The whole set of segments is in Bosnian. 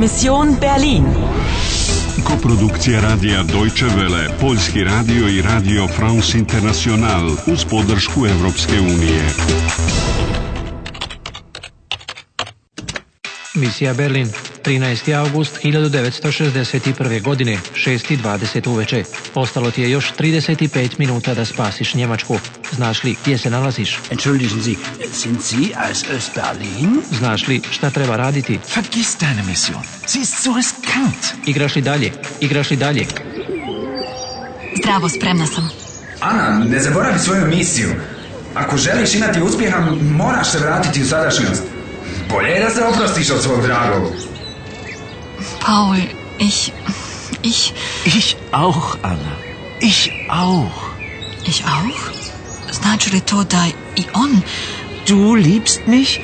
Mission Berlin. Koprodukcija radija Deutsche Welle, Poljski radio i radio France International uz podršku Europske unije. Misija Berlin. 13. august 1961. godine, 6.20 uveče. Ostalo ti je još 35 minuta da spasiš Njemačku. Znaš li gdje se nalaziš? Entschuldigen Sie, sind Sie aus Östberlin? Äh, Znaš li šta treba raditi? Vergiss deine Mission. Sie ist zu riskant. Igraš li dalje? Igraš li dalje? Zdravo, spremna sam. Ana, ne zaboravi svoju misiju. Ako želiš imati uspjeha, moraš se vratiti u sadašnjost. Bolje je da se oprostiš od svog dragog. Paul, ich. Ich. Ich auch, Anna. Ich auch. Ich auch? Znaczy li to tota Du liebst mich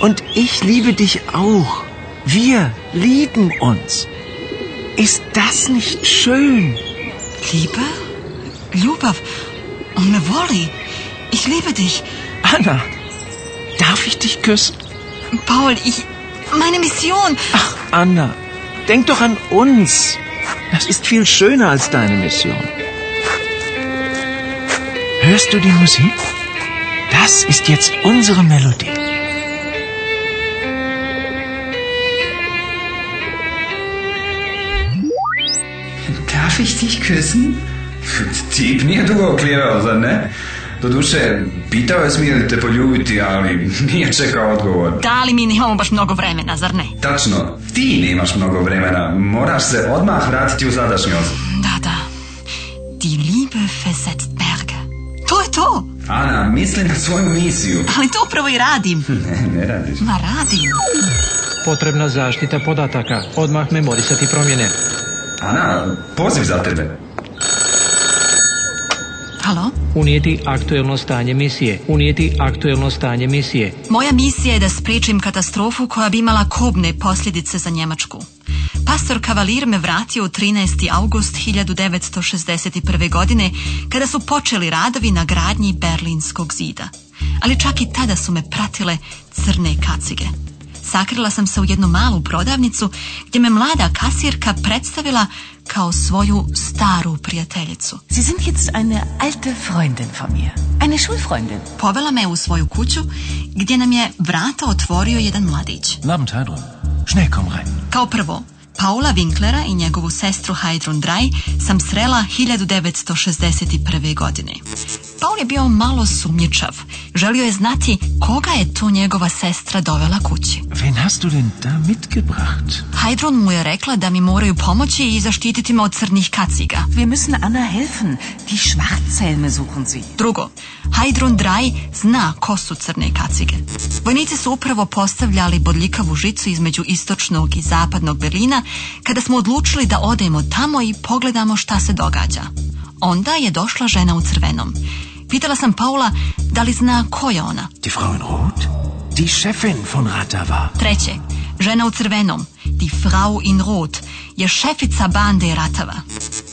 und ich liebe dich auch. Wir lieben uns. Ist das nicht schön? Liebe? Lubav und Woli. Ich liebe dich. Anna, darf ich dich küssen? Paul, ich. Meine Mission. Ach, Anna, Denk doch an uns. Das ist viel schöner als deine Mission. Hörst du die Musik? Das ist jetzt unsere Melodie. Darf ich dich küssen? Tief nie du, Kleber, ne? Doduše, pitao je smije te poljubiti, ali nije čekao odgovor. Da, ali mi nemamo baš mnogo vremena, zar ne? Tačno, ti nemaš mnogo vremena. Moraš se odmah vratiti u sadašnjost. Da, da. Die Liebe versetzt Berge. To je to! Ana, misli na svoju misiju. Ali to upravo i radim. Ne, ne radiš. Ma radim. Potrebna zaštita podataka. Odmah memorisati promjene. Ana, poziv za tebe. Halo? Unijeti aktuelno stanje misije. Unijeti aktuelno stanje misije. Moja misija je da spriječim katastrofu koja bi imala kobne posljedice za Njemačku. Pastor Kavalir me vratio 13. august 1961. godine kada su počeli radovi na gradnji Berlinskog zida. Ali čak i tada su me pratile crne kacige sakrila sam se u jednu malu prodavnicu gdje me mlada kasirka predstavila kao svoju staru prijateljicu. Sie sind jetzt eine alte Freundin von mir. Eine Schulfreundin. Povela me u svoju kuću gdje nam je vrata otvorio jedan mladić. Schnell komm rein. Kao prvo, Paula Winklera i njegovu sestru Heidrun Draj sam srela 1961. godine je bio malo sumnjičav. Želio je znati koga je to njegova sestra dovela kući. Wen hast du denn da mitgebracht? Heidrun mu je rekla da mi moraju pomoći i zaštititi me od crnih kaciga. Wir müssen Anna helfen. Die Schwarzhelme suchen sie. Drugo, Heidrun Draj zna ko su crne kacige. Vojnici su upravo postavljali bodljikavu žicu između istočnog i zapadnog Berlina kada smo odlučili da odemo tamo i pogledamo šta se događa. Onda je došla žena u crvenom. Pitala sam Paula da li zna ko je ona. Die Frau in Rot? Die Chefin von Ratava. Treće, žena u crvenom, die Frau in Rot, je šefica bande Ratava.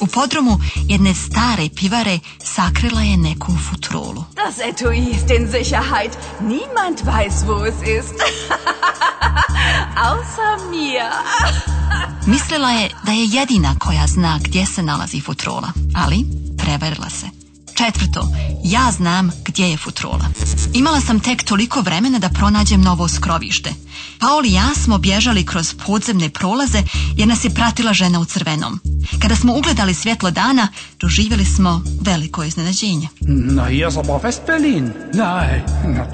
U podrumu jedne stare pivare sakrila je neku futrolu. Das Etui ist in Sicherheit. Niemand weiß, wo es ist. Außer mir. Mislila je da je jedina koja zna gdje se nalazi futrola, ali preverila se. Četvrto, ja znam gdje je futrola. Imala sam tek toliko vremena da pronađem novo skrovište. Paoli i ja smo bježali kroz podzemne prolaze jer nas je pratila žena u crvenom. Kada smo ugledali svjetlo dana, doživjeli smo veliko iznenađenje. Na na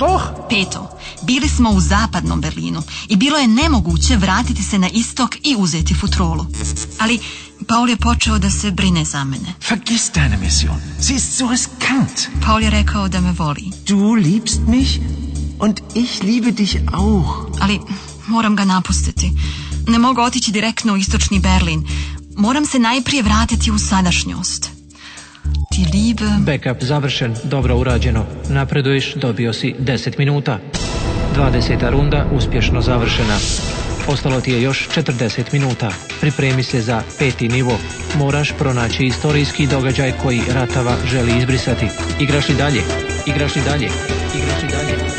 Peto, bili smo u zapadnom Berlinu i bilo je nemoguće vratiti se na istok i uzeti futrolu. Ali Paul je počeo da se brine za mene. Vergiss deine Mission. Sie ist riskant. Paul je rekao da me voli. Du liebst mich und ich liebe dich auch. Ali moram ga napustiti. Ne mogu otići direktno u istočni Berlin. Moram se najprije vratiti u sadašnjost. Ti liebe... Backup završen, dobro urađeno. Napreduješ, dobio si 10 minuta. 20. runda uspješno završena. Ostalo ti je još 40 minuta. Pripremi se za peti nivo. Moraš pronaći istorijski događaj koji Ratava želi izbrisati. Igraš li dalje? Igraš li dalje? Igraš li dalje?